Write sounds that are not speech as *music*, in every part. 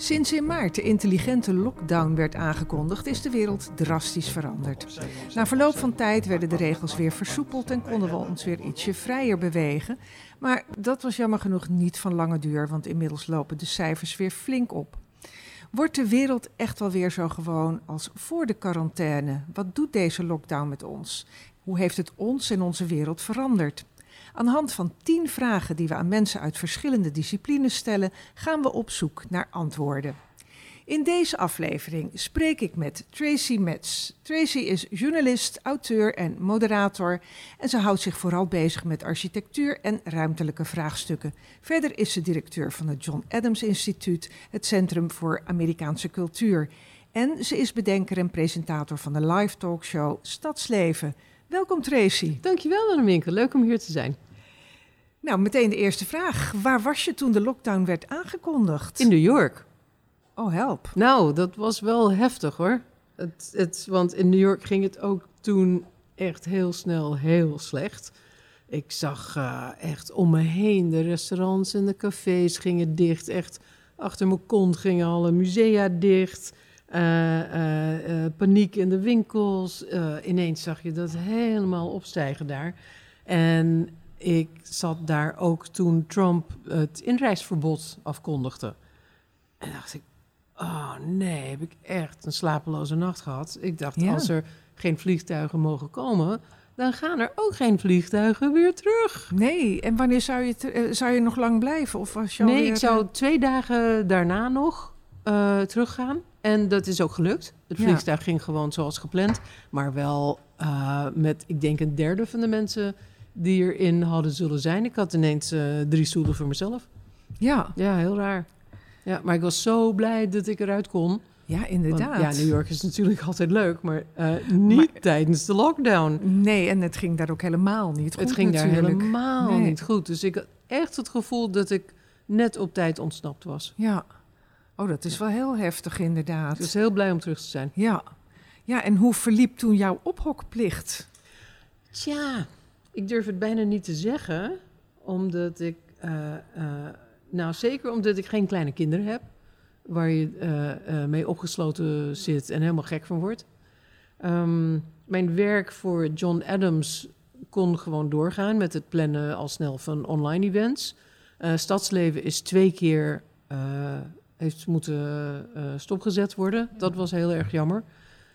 Sinds in maart de intelligente lockdown werd aangekondigd, is de wereld drastisch veranderd. Na verloop van tijd werden de regels weer versoepeld en konden we ons weer ietsje vrijer bewegen. Maar dat was jammer genoeg niet van lange duur, want inmiddels lopen de cijfers weer flink op. Wordt de wereld echt wel weer zo gewoon als voor de quarantaine? Wat doet deze lockdown met ons? Hoe heeft het ons en onze wereld veranderd? Aan de hand van tien vragen die we aan mensen uit verschillende disciplines stellen, gaan we op zoek naar antwoorden. In deze aflevering spreek ik met Tracy Metz. Tracy is journalist, auteur en moderator en ze houdt zich vooral bezig met architectuur en ruimtelijke vraagstukken. Verder is ze directeur van het John Adams Instituut, het Centrum voor Amerikaanse Cultuur. En ze is bedenker en presentator van de live talkshow Stadsleven. Welkom Tracy. Dankjewel Anneminke, leuk om hier te zijn. Nou, meteen de eerste vraag. Waar was je toen de lockdown werd aangekondigd? In New York. Oh, help. Nou, dat was wel heftig hoor. Het, het, want in New York ging het ook toen echt heel snel heel slecht. Ik zag uh, echt om me heen, de restaurants en de cafés gingen dicht. Echt achter mijn kont gingen alle musea dicht. Uh, uh, paniek in de winkels. ineens zag je dat helemaal opstijgen daar. En ik zat daar ook toen Trump het inreisverbod afkondigde. En dacht ik, oh nee, heb ik echt een slapeloze nacht gehad. Ik dacht, als er geen vliegtuigen mogen komen, dan gaan er ook geen vliegtuigen weer terug. Nee, en wanneer zou je, uh, zou je nog lang blijven? Of was je nee, ik zou twee dagen daarna nog uh, teruggaan. En dat is ook gelukt. Het vliegtuig ja. ging gewoon zoals gepland. Maar wel uh, met, ik denk, een derde van de mensen die erin hadden zullen zijn. Ik had ineens uh, drie stoelen voor mezelf. Ja. Ja, heel raar. Ja, maar ik was zo blij dat ik eruit kon. Ja, inderdaad. Want, ja, New York is natuurlijk *laughs* altijd leuk, maar uh, niet maar, tijdens de lockdown. Nee, en het ging daar ook helemaal niet goed Het ging natuurlijk. daar helemaal nee. niet goed. Dus ik had echt het gevoel dat ik net op tijd ontsnapt was. Ja. Oh, dat is wel heel heftig inderdaad. Ik was heel blij om terug te zijn. Ja. Ja, en hoe verliep toen jouw ophokplicht? Tja, ik durf het bijna niet te zeggen, omdat ik, uh, uh, nou zeker omdat ik geen kleine kinderen heb, waar je uh, mee opgesloten zit en helemaal gek van wordt. Um, mijn werk voor John Adams kon gewoon doorgaan met het plannen al snel van online events. Stadsleven is twee keer heeft moeten stopgezet worden. Dat was heel erg jammer.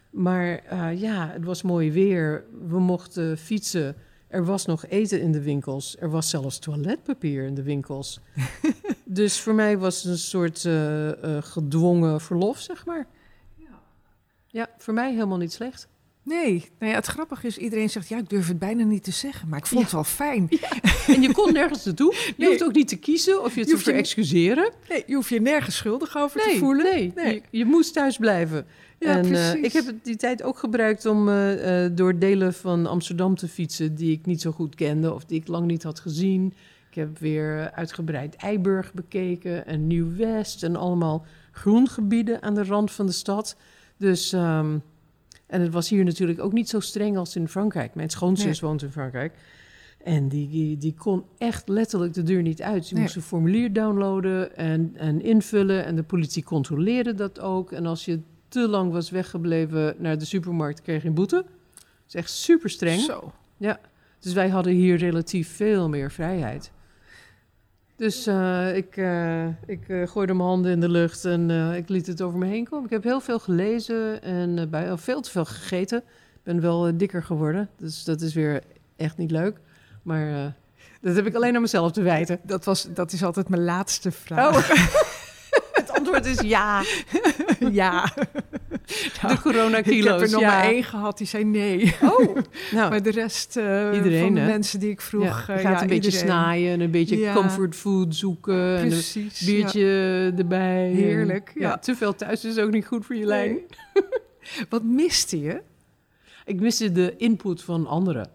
Maar ja, het was mooi weer. We mochten fietsen. Er was nog eten in de winkels. Er was zelfs toiletpapier in de winkels. *laughs* dus voor mij was het een soort uh, uh, gedwongen verlof, zeg maar. Ja. ja, voor mij helemaal niet slecht. Nee, nou ja, het grappige is, iedereen zegt, ja, ik durf het bijna niet te zeggen, maar ik vond ja. het wel fijn. Ja. En je kon nergens naartoe. Je nee. hoeft ook niet te kiezen of je het je te excuseren. Nee, je hoeft je nergens schuldig over nee, te voelen. Nee, nee. Je, je moest thuis blijven. Ja, en uh, ik heb die tijd ook gebruikt om uh, uh, door delen van Amsterdam te fietsen die ik niet zo goed kende of die ik lang niet had gezien. Ik heb weer uitgebreid Eiburg bekeken en Nieuw-West en allemaal groengebieden aan de rand van de stad. Dus, um, en het was hier natuurlijk ook niet zo streng als in Frankrijk. Mijn schoonzus nee. woont in Frankrijk. En die, die, die, kon echt letterlijk de deur niet uit. Ze nee. moest een formulier downloaden en, en invullen. En de politie controleerde dat ook. En als je te lang was weggebleven naar de supermarkt, kreeg je een boete. Dat is echt super streng. Zo. Ja. Dus wij hadden hier relatief veel meer vrijheid. Dus uh, ik, uh, ik uh, gooide mijn handen in de lucht en ik liet het over me heen komen. Ik heb heel veel gelezen en bij, veel te veel gegeten. Ik ben wel dikker geworden, dus dat is weer echt niet leuk. Maar dat heb ik alleen aan mezelf te wijten. Dat, was, dat is altijd mijn laatste vraag. Oh. *laughs* het antwoord is ja. *laughs* ja. Nou, *laughs* de coronakilo's. Ik heb er nog ja. maar één gehad die zei nee. Oh, *laughs* nou. maar de rest uh, iedereen, van de mensen die ik vroeg... Ja, uh, gaat ja, een beetje iedereen. snaaien en een beetje Ja. comfort food zoeken. Precies, en een biertje erbij. Heerlijk, ja. Te veel thuis is ook niet goed voor je lijn. *laughs* Wat miste je? Ik miste de input van anderen.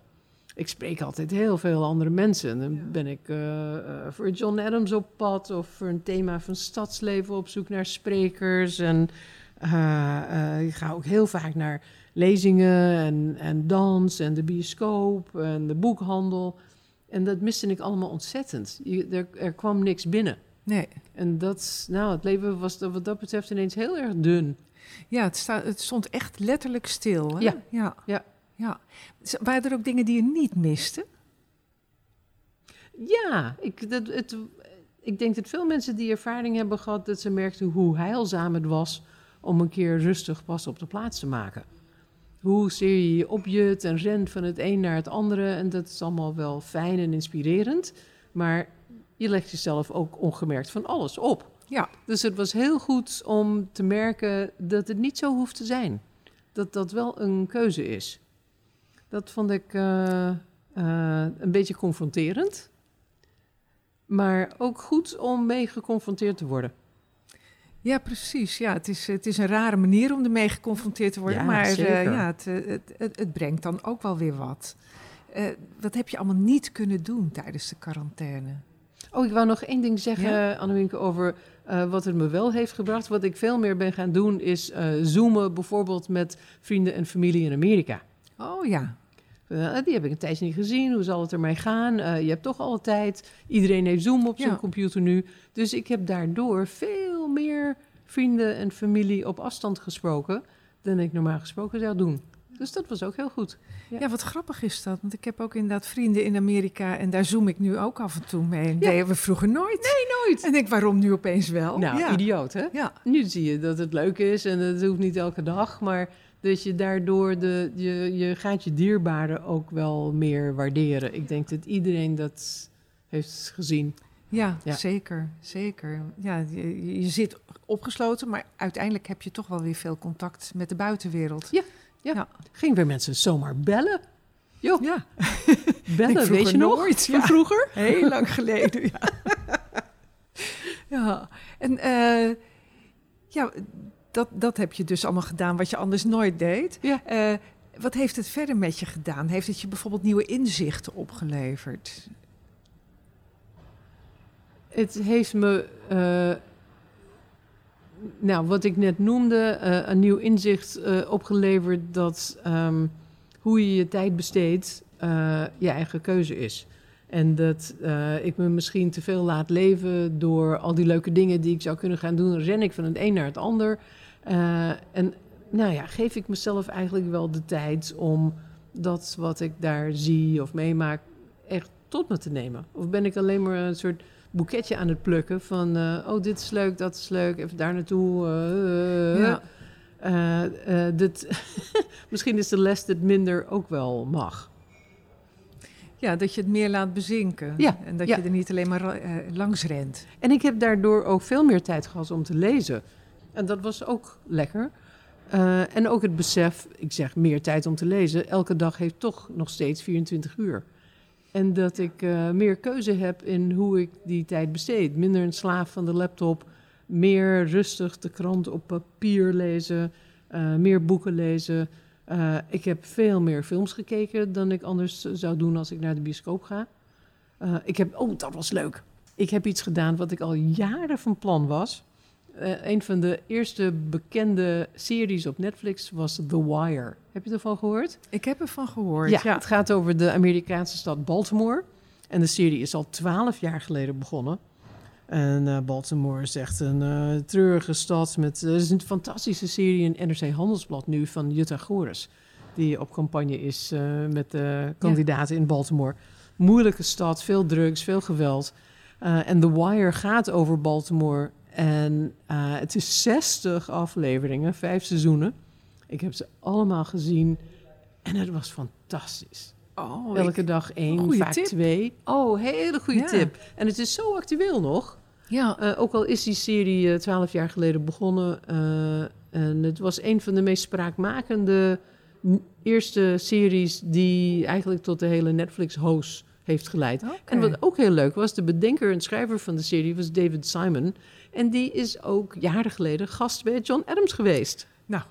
ik spreek altijd heel veel andere mensen. Dan ben ik eh, eh, voor John Adams op pad of voor een thema van stadsleven op zoek naar sprekers. En uh, ik ga ook heel vaak naar lezingen en, en dans en de bioscoop en de boekhandel. En dat miste ik allemaal ontzettend. Je, er, er kwam niks binnen. Nee. En dat, nou, het leven was wat dat betreft ineens heel erg dun. Ja, het, sta, het stond echt letterlijk stil. Hè? Ja. ja. Ja. ja. Waren er ook dingen die je niet miste? Ja, ik, dat, het, ik denk dat veel mensen die ervaring hebben gehad... dat ze merkten hoe heilzaam het was om een keer rustig pas op de plaats te maken. Hoe zeer je je opjut en rent van het een naar het andere. En dat is allemaal wel fijn en inspirerend. Maar je legt jezelf ook ongemerkt van alles op. Ja. Dus het was heel goed om te merken dat het niet zo hoeft te zijn. Dat dat wel een keuze is. Dat vond ik uh, uh, een beetje confronterend. Maar ook goed om mee geconfronteerd te worden. Ja, precies. Ja, het, is, het is een rare manier om ermee geconfronteerd te worden. Ja, maar. Uh, ja, het, het, het, het, brengt dan ook wel weer wat. wat heb je allemaal niet kunnen doen tijdens de quarantaine? Oh, ik wou nog één ding zeggen, Ja? over uh, wat het me wel heeft gebracht. Wat ik veel meer ben gaan doen, is zoomen bijvoorbeeld met vrienden en familie in Amerika. Oh ja. Uh, die heb ik een tijdje niet gezien. Hoe zal het ermee gaan? je hebt toch alle tijd. Iedereen heeft Zoom op zijn Ja. computer nu. Dus ik heb daardoor veel meer vrienden en familie op afstand gesproken... dan ik normaal gesproken zou doen. Dus dat was ook heel goed. Ja. ja. wat grappig is dat. Want ik heb ook inderdaad vrienden in Amerika en daar zoom ik nu ook af en toe mee. En Ja. deden we vroeger nooit. Nee, nooit. En ik, waarom nu opeens wel? Nou, ja. idioot, hè? Ja. Nu zie je dat het leuk is en het hoeft niet elke dag, maar dat je daardoor de, je, je gaat je dierbaren ook wel meer waarderen. Ik denk dat iedereen dat heeft gezien. Ja, Ja. zeker. Zeker. Ja, je, je zit opgesloten, maar uiteindelijk heb je toch wel weer veel contact met de buitenwereld. Ja. Ging weer mensen zomaar bellen? Joh, Ja, *laughs* bellen, weet je nog? nooit, Van ja. vroeger? heel lang geleden. Ja. *laughs* ja. En eh, ja, dat, dat heb je dus allemaal gedaan wat je anders nooit deed. Ja. Eh, wat heeft het verder met je gedaan? Heeft het je bijvoorbeeld nieuwe inzichten opgeleverd? Het heeft me, eh, nou, wat ik net noemde, eh, een nieuw inzicht eh, opgeleverd dat ehm, hoe je je tijd besteedt je eigen keuze is. En dat ik me misschien te veel laat leven door al die leuke dingen die ik zou kunnen gaan doen. Ren ik van het een naar het ander. En nou ja, geef ik mezelf eigenlijk wel de tijd om dat wat ik daar zie of meemaak echt tot me te nemen. Of ben ik alleen maar een soort boeketje aan het plukken van... eh, oh, dit is leuk, dat is leuk, even daar naartoe. eh, Ja. eh, dit, *laughs* misschien is de les dat minder ook wel mag. ja, dat je het meer laat bezinken. Ja, En dat ja. je er niet alleen maar langs rent. En ik heb daardoor ook veel meer tijd gehad om te lezen. En dat was ook lekker. En ook het besef, ik zeg meer tijd om te lezen. Elke dag heeft toch nog steeds 24 uur. En dat ik eh, meer keuze heb in hoe ik die tijd besteed. Minder een slaaf van de laptop. Meer rustig de krant op papier lezen. eh, meer boeken lezen. Eh, ik heb veel meer films gekeken dan ik anders zou doen als ik naar de bioscoop ga. Ik heb, oh, dat was leuk. Ik heb iets gedaan wat ik al jaren van plan was. Eh, een van de eerste bekende series op Netflix was The Wire. Heb je ervan gehoord? Ik heb ervan gehoord. Ja, Ja, het gaat over de Amerikaanse stad Baltimore. En de serie is al twaalf jaar geleden begonnen. En eh, Baltimore is echt een eh, treurige stad. Met, er is een fantastische serie in NRC Handelsblad nu van Jutta Gores. Die op campagne is met de kandidaten in Baltimore. Moeilijke stad, veel drugs, veel geweld. En The Wire gaat over Baltimore. En eh, het is 60 afleveringen, vijf seizoenen. Ik heb ze allemaal gezien. En het was fantastisch. Oh, Elke ik- dag één, vaak tip. twee. Oh, hele goede Ja. tip. En het is zo actueel nog. ja, Eh, ook al is die serie eh, twaalf jaar geleden begonnen. en het was een van de meest spraakmakende eerste series... die eigenlijk tot de hele Netflix-host heeft geleid. En wat ook heel leuk was, de bedenker en schrijver van de serie was David Simon. En die is ook jaren geleden gast bij John Adams geweest. Nou.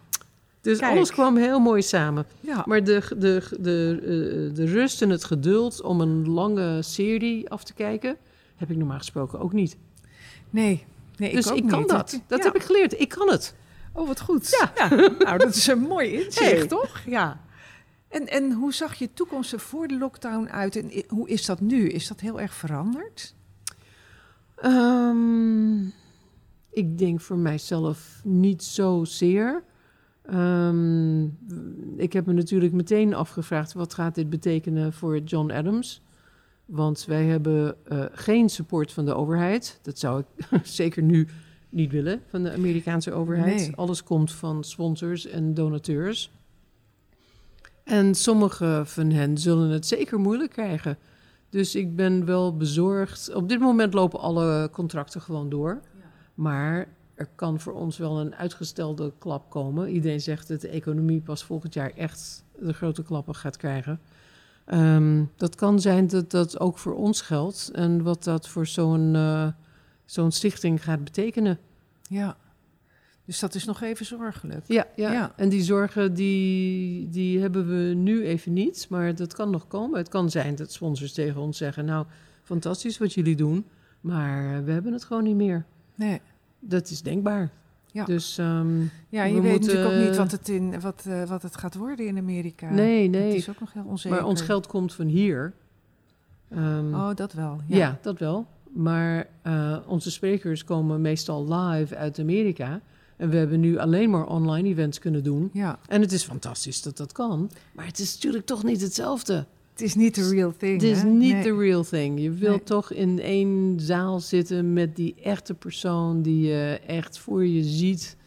Dus Kijk. alles kwam heel mooi samen. Ja. Maar de, de, de, eh, de rust en het geduld om een lange serie af te kijken, heb ik normaal gesproken ook niet. Nee, nee dus ik, ook ik kan niet. dat. Dat Ja. heb ik geleerd. Ik kan het. Oh, wat goed. Ja. nou, dat is een mooi *laughs* inzicht, Hey. toch? Ja. En, en hoe zag je toekomst er voor de lockdown uit en hoe is dat nu? Is dat heel erg veranderd? Ehm, ik denk voor mijzelf niet zozeer. Ehm, ik heb me natuurlijk meteen afgevraagd: wat gaat dit betekenen voor John Adams? Want wij hebben eh, geen support van de overheid. Dat zou ik *laughs* zeker nu niet willen van de Amerikaanse overheid. Nee. Alles komt van sponsors en donateurs. En sommige van hen zullen het zeker moeilijk krijgen. Dus ik ben wel bezorgd. Op dit moment lopen alle contracten gewoon door. Maar er kan voor ons wel een uitgestelde klap komen. Iedereen zegt dat de economie pas volgend jaar echt de grote klappen gaat krijgen. Ehm, dat kan zijn dat dat ook voor ons geldt. En wat dat voor zo'n eh, zo'n stichting gaat betekenen. Ja. Dus dat is nog even zorgelijk. Ja, ja. Ja. en die zorgen die, die hebben we nu even niet. Maar dat kan nog komen. Het kan zijn dat sponsors tegen ons zeggen... nou, fantastisch wat jullie doen, maar we hebben het gewoon niet meer. Nee. Dat is denkbaar. Ja. Dus ehm, Ja, je We weet moeten- natuurlijk ook niet wat het, in, wat, eh, wat het gaat worden in Amerika. nee, Het nee. is ook nog heel onzeker. Maar ons geld komt van hier. Ehm, Oh, dat wel. ja. Ja. dat wel. Maar eh, onze sprekers komen meestal live uit Amerika. En we hebben nu alleen maar online events kunnen doen. ja. En het is fantastisch dat dat kan. Maar het is natuurlijk toch niet hetzelfde. Het is niet de real thing. Het is hè? niet Nee. de real thing. Je wilt Nee. toch in één zaal zitten met die echte persoon die je echt voor je ziet.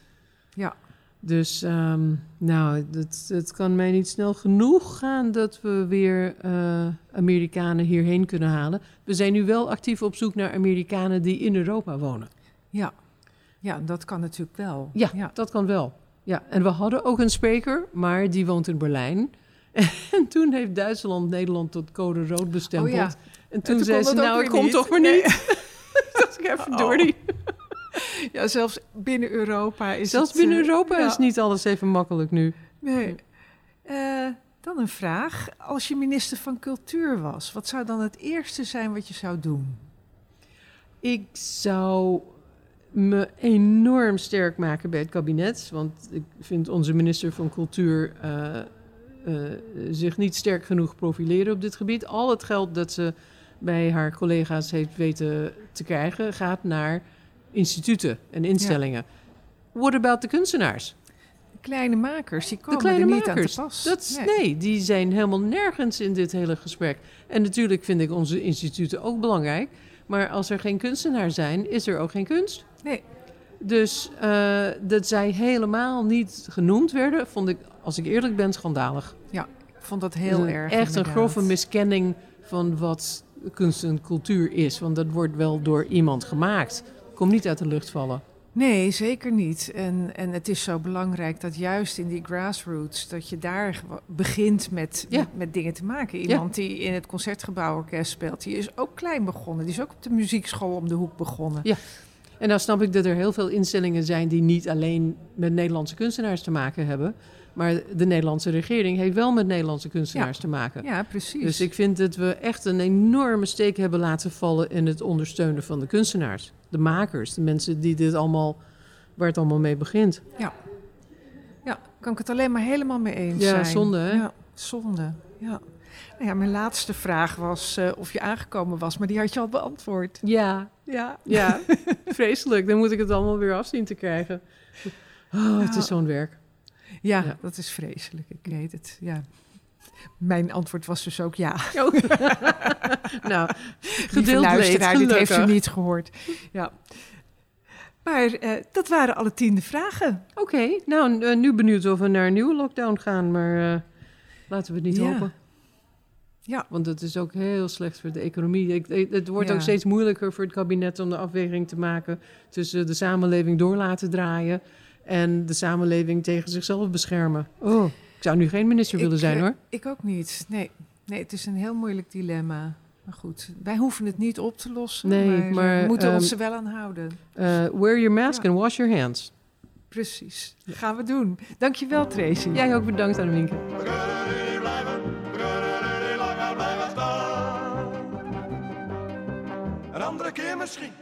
Ja. Dus ehm, nou, het, het kan mij niet snel genoeg gaan dat we weer eh, Amerikanen hierheen kunnen halen. We zijn nu wel actief op zoek naar Amerikanen die in Europa wonen. Ja. Ja, dat kan natuurlijk wel. Ja, ja. dat kan wel. Ja, en we hadden ook een spreker, maar die woont in Berlijn. *laughs* En toen heeft Duitsland Nederland tot code rood bestempeld. Oh ja. En toen toen zei ze, nou, komt niet. toch maar Nee. niet. *laughs* *laughs* dat ik even Oh. door die. Ja, zelfs binnen Europa is Zelfs het... binnen eh, Europa is niet alles even makkelijk nu. Nee. Eh, dan een vraag. Als je minister van Cultuur was, wat zou dan het eerste zijn wat je zou doen? Ik zou me enorm sterk maken bij het kabinet. Want ik vind onze minister van Cultuur eh, eh, zich niet sterk genoeg profileren op dit gebied. Al het geld dat ze bij haar collega's heeft weten te krijgen, gaat naar instituten en instellingen. What about de kunstenaars? De kleine makers, die komen kleine er niet makers, aan te pas. Dat, Nee. nee. die zijn helemaal nergens in dit hele gesprek. En natuurlijk vind ik onze instituten ook belangrijk. Maar als er geen kunstenaar zijn, is er ook geen kunst. Nee. Dus eh, dat zij helemaal niet genoemd werden, vond ik, als ik eerlijk ben, schandalig. Ik vond dat heel Dus erg. Echt inderdaad. een grove miskenning van wat kunst en cultuur is. Want dat wordt wel door iemand gemaakt. Komt niet uit de lucht vallen. Nee, zeker niet. En, en het is zo belangrijk dat juist in die grassroots, dat je daar begint met, Ja. met, met dingen te maken. Iemand die in het Concertgebouworkest speelt, die is ook klein begonnen. Die is ook op de muziekschool om de hoek begonnen. Ja. En dan snap ik dat er heel veel instellingen zijn die niet alleen met Nederlandse kunstenaars te maken hebben. Maar de Nederlandse regering heeft wel met Nederlandse kunstenaars te maken. Ja, precies. Dus ik vind dat we echt een enorme steek hebben laten vallen in het ondersteunen van de kunstenaars. De makers, de mensen die dit allemaal, waar het allemaal mee begint. Ja, kan ik het alleen maar helemaal mee eens Ja, zijn. zonde, hè? Ja, zonde. Ja. Nou ja, mijn laatste vraag was eh, of je aangekomen was, maar die had je al beantwoord. Ja, Ja. ja, *laughs* vreselijk. Dan moet ik het allemaal weer afzien te krijgen. Oh, het is zo'n werk. Ja, Ja. dat is vreselijk. Ik weet het. Ja. Mijn antwoord was dus ook ja. *laughs* Oh. *laughs* nou, leed, luisteraar, dit heeft u niet gehoord. Ja. Maar eh, dat waren alle tiende vragen. Oké, nou, eh, nu benieuwd of we naar een nieuwe lockdown gaan, maar eh, laten we het niet Ja. hopen. Ja. Want het is ook heel slecht voor de economie. Ik, het wordt Ja. ook steeds moeilijker voor het kabinet om de afweging te maken tussen de samenleving door laten draaien en de samenleving tegen zichzelf beschermen. Oh, ik zou nu geen minister willen Ik, zijn eh, hoor. Ik ook niet. Nee. nee, het is een heel moeilijk dilemma. Maar goed, wij hoeven het niet op te lossen. Nee, maar, maar, we moeten ehm, ons er wel aan houden. Eh, wear your mask ja. and wash your hands. Precies. Dat gaan we doen. Dankjewel, Tracy. Jij ook bedankt, Annemieke. We keer misschien.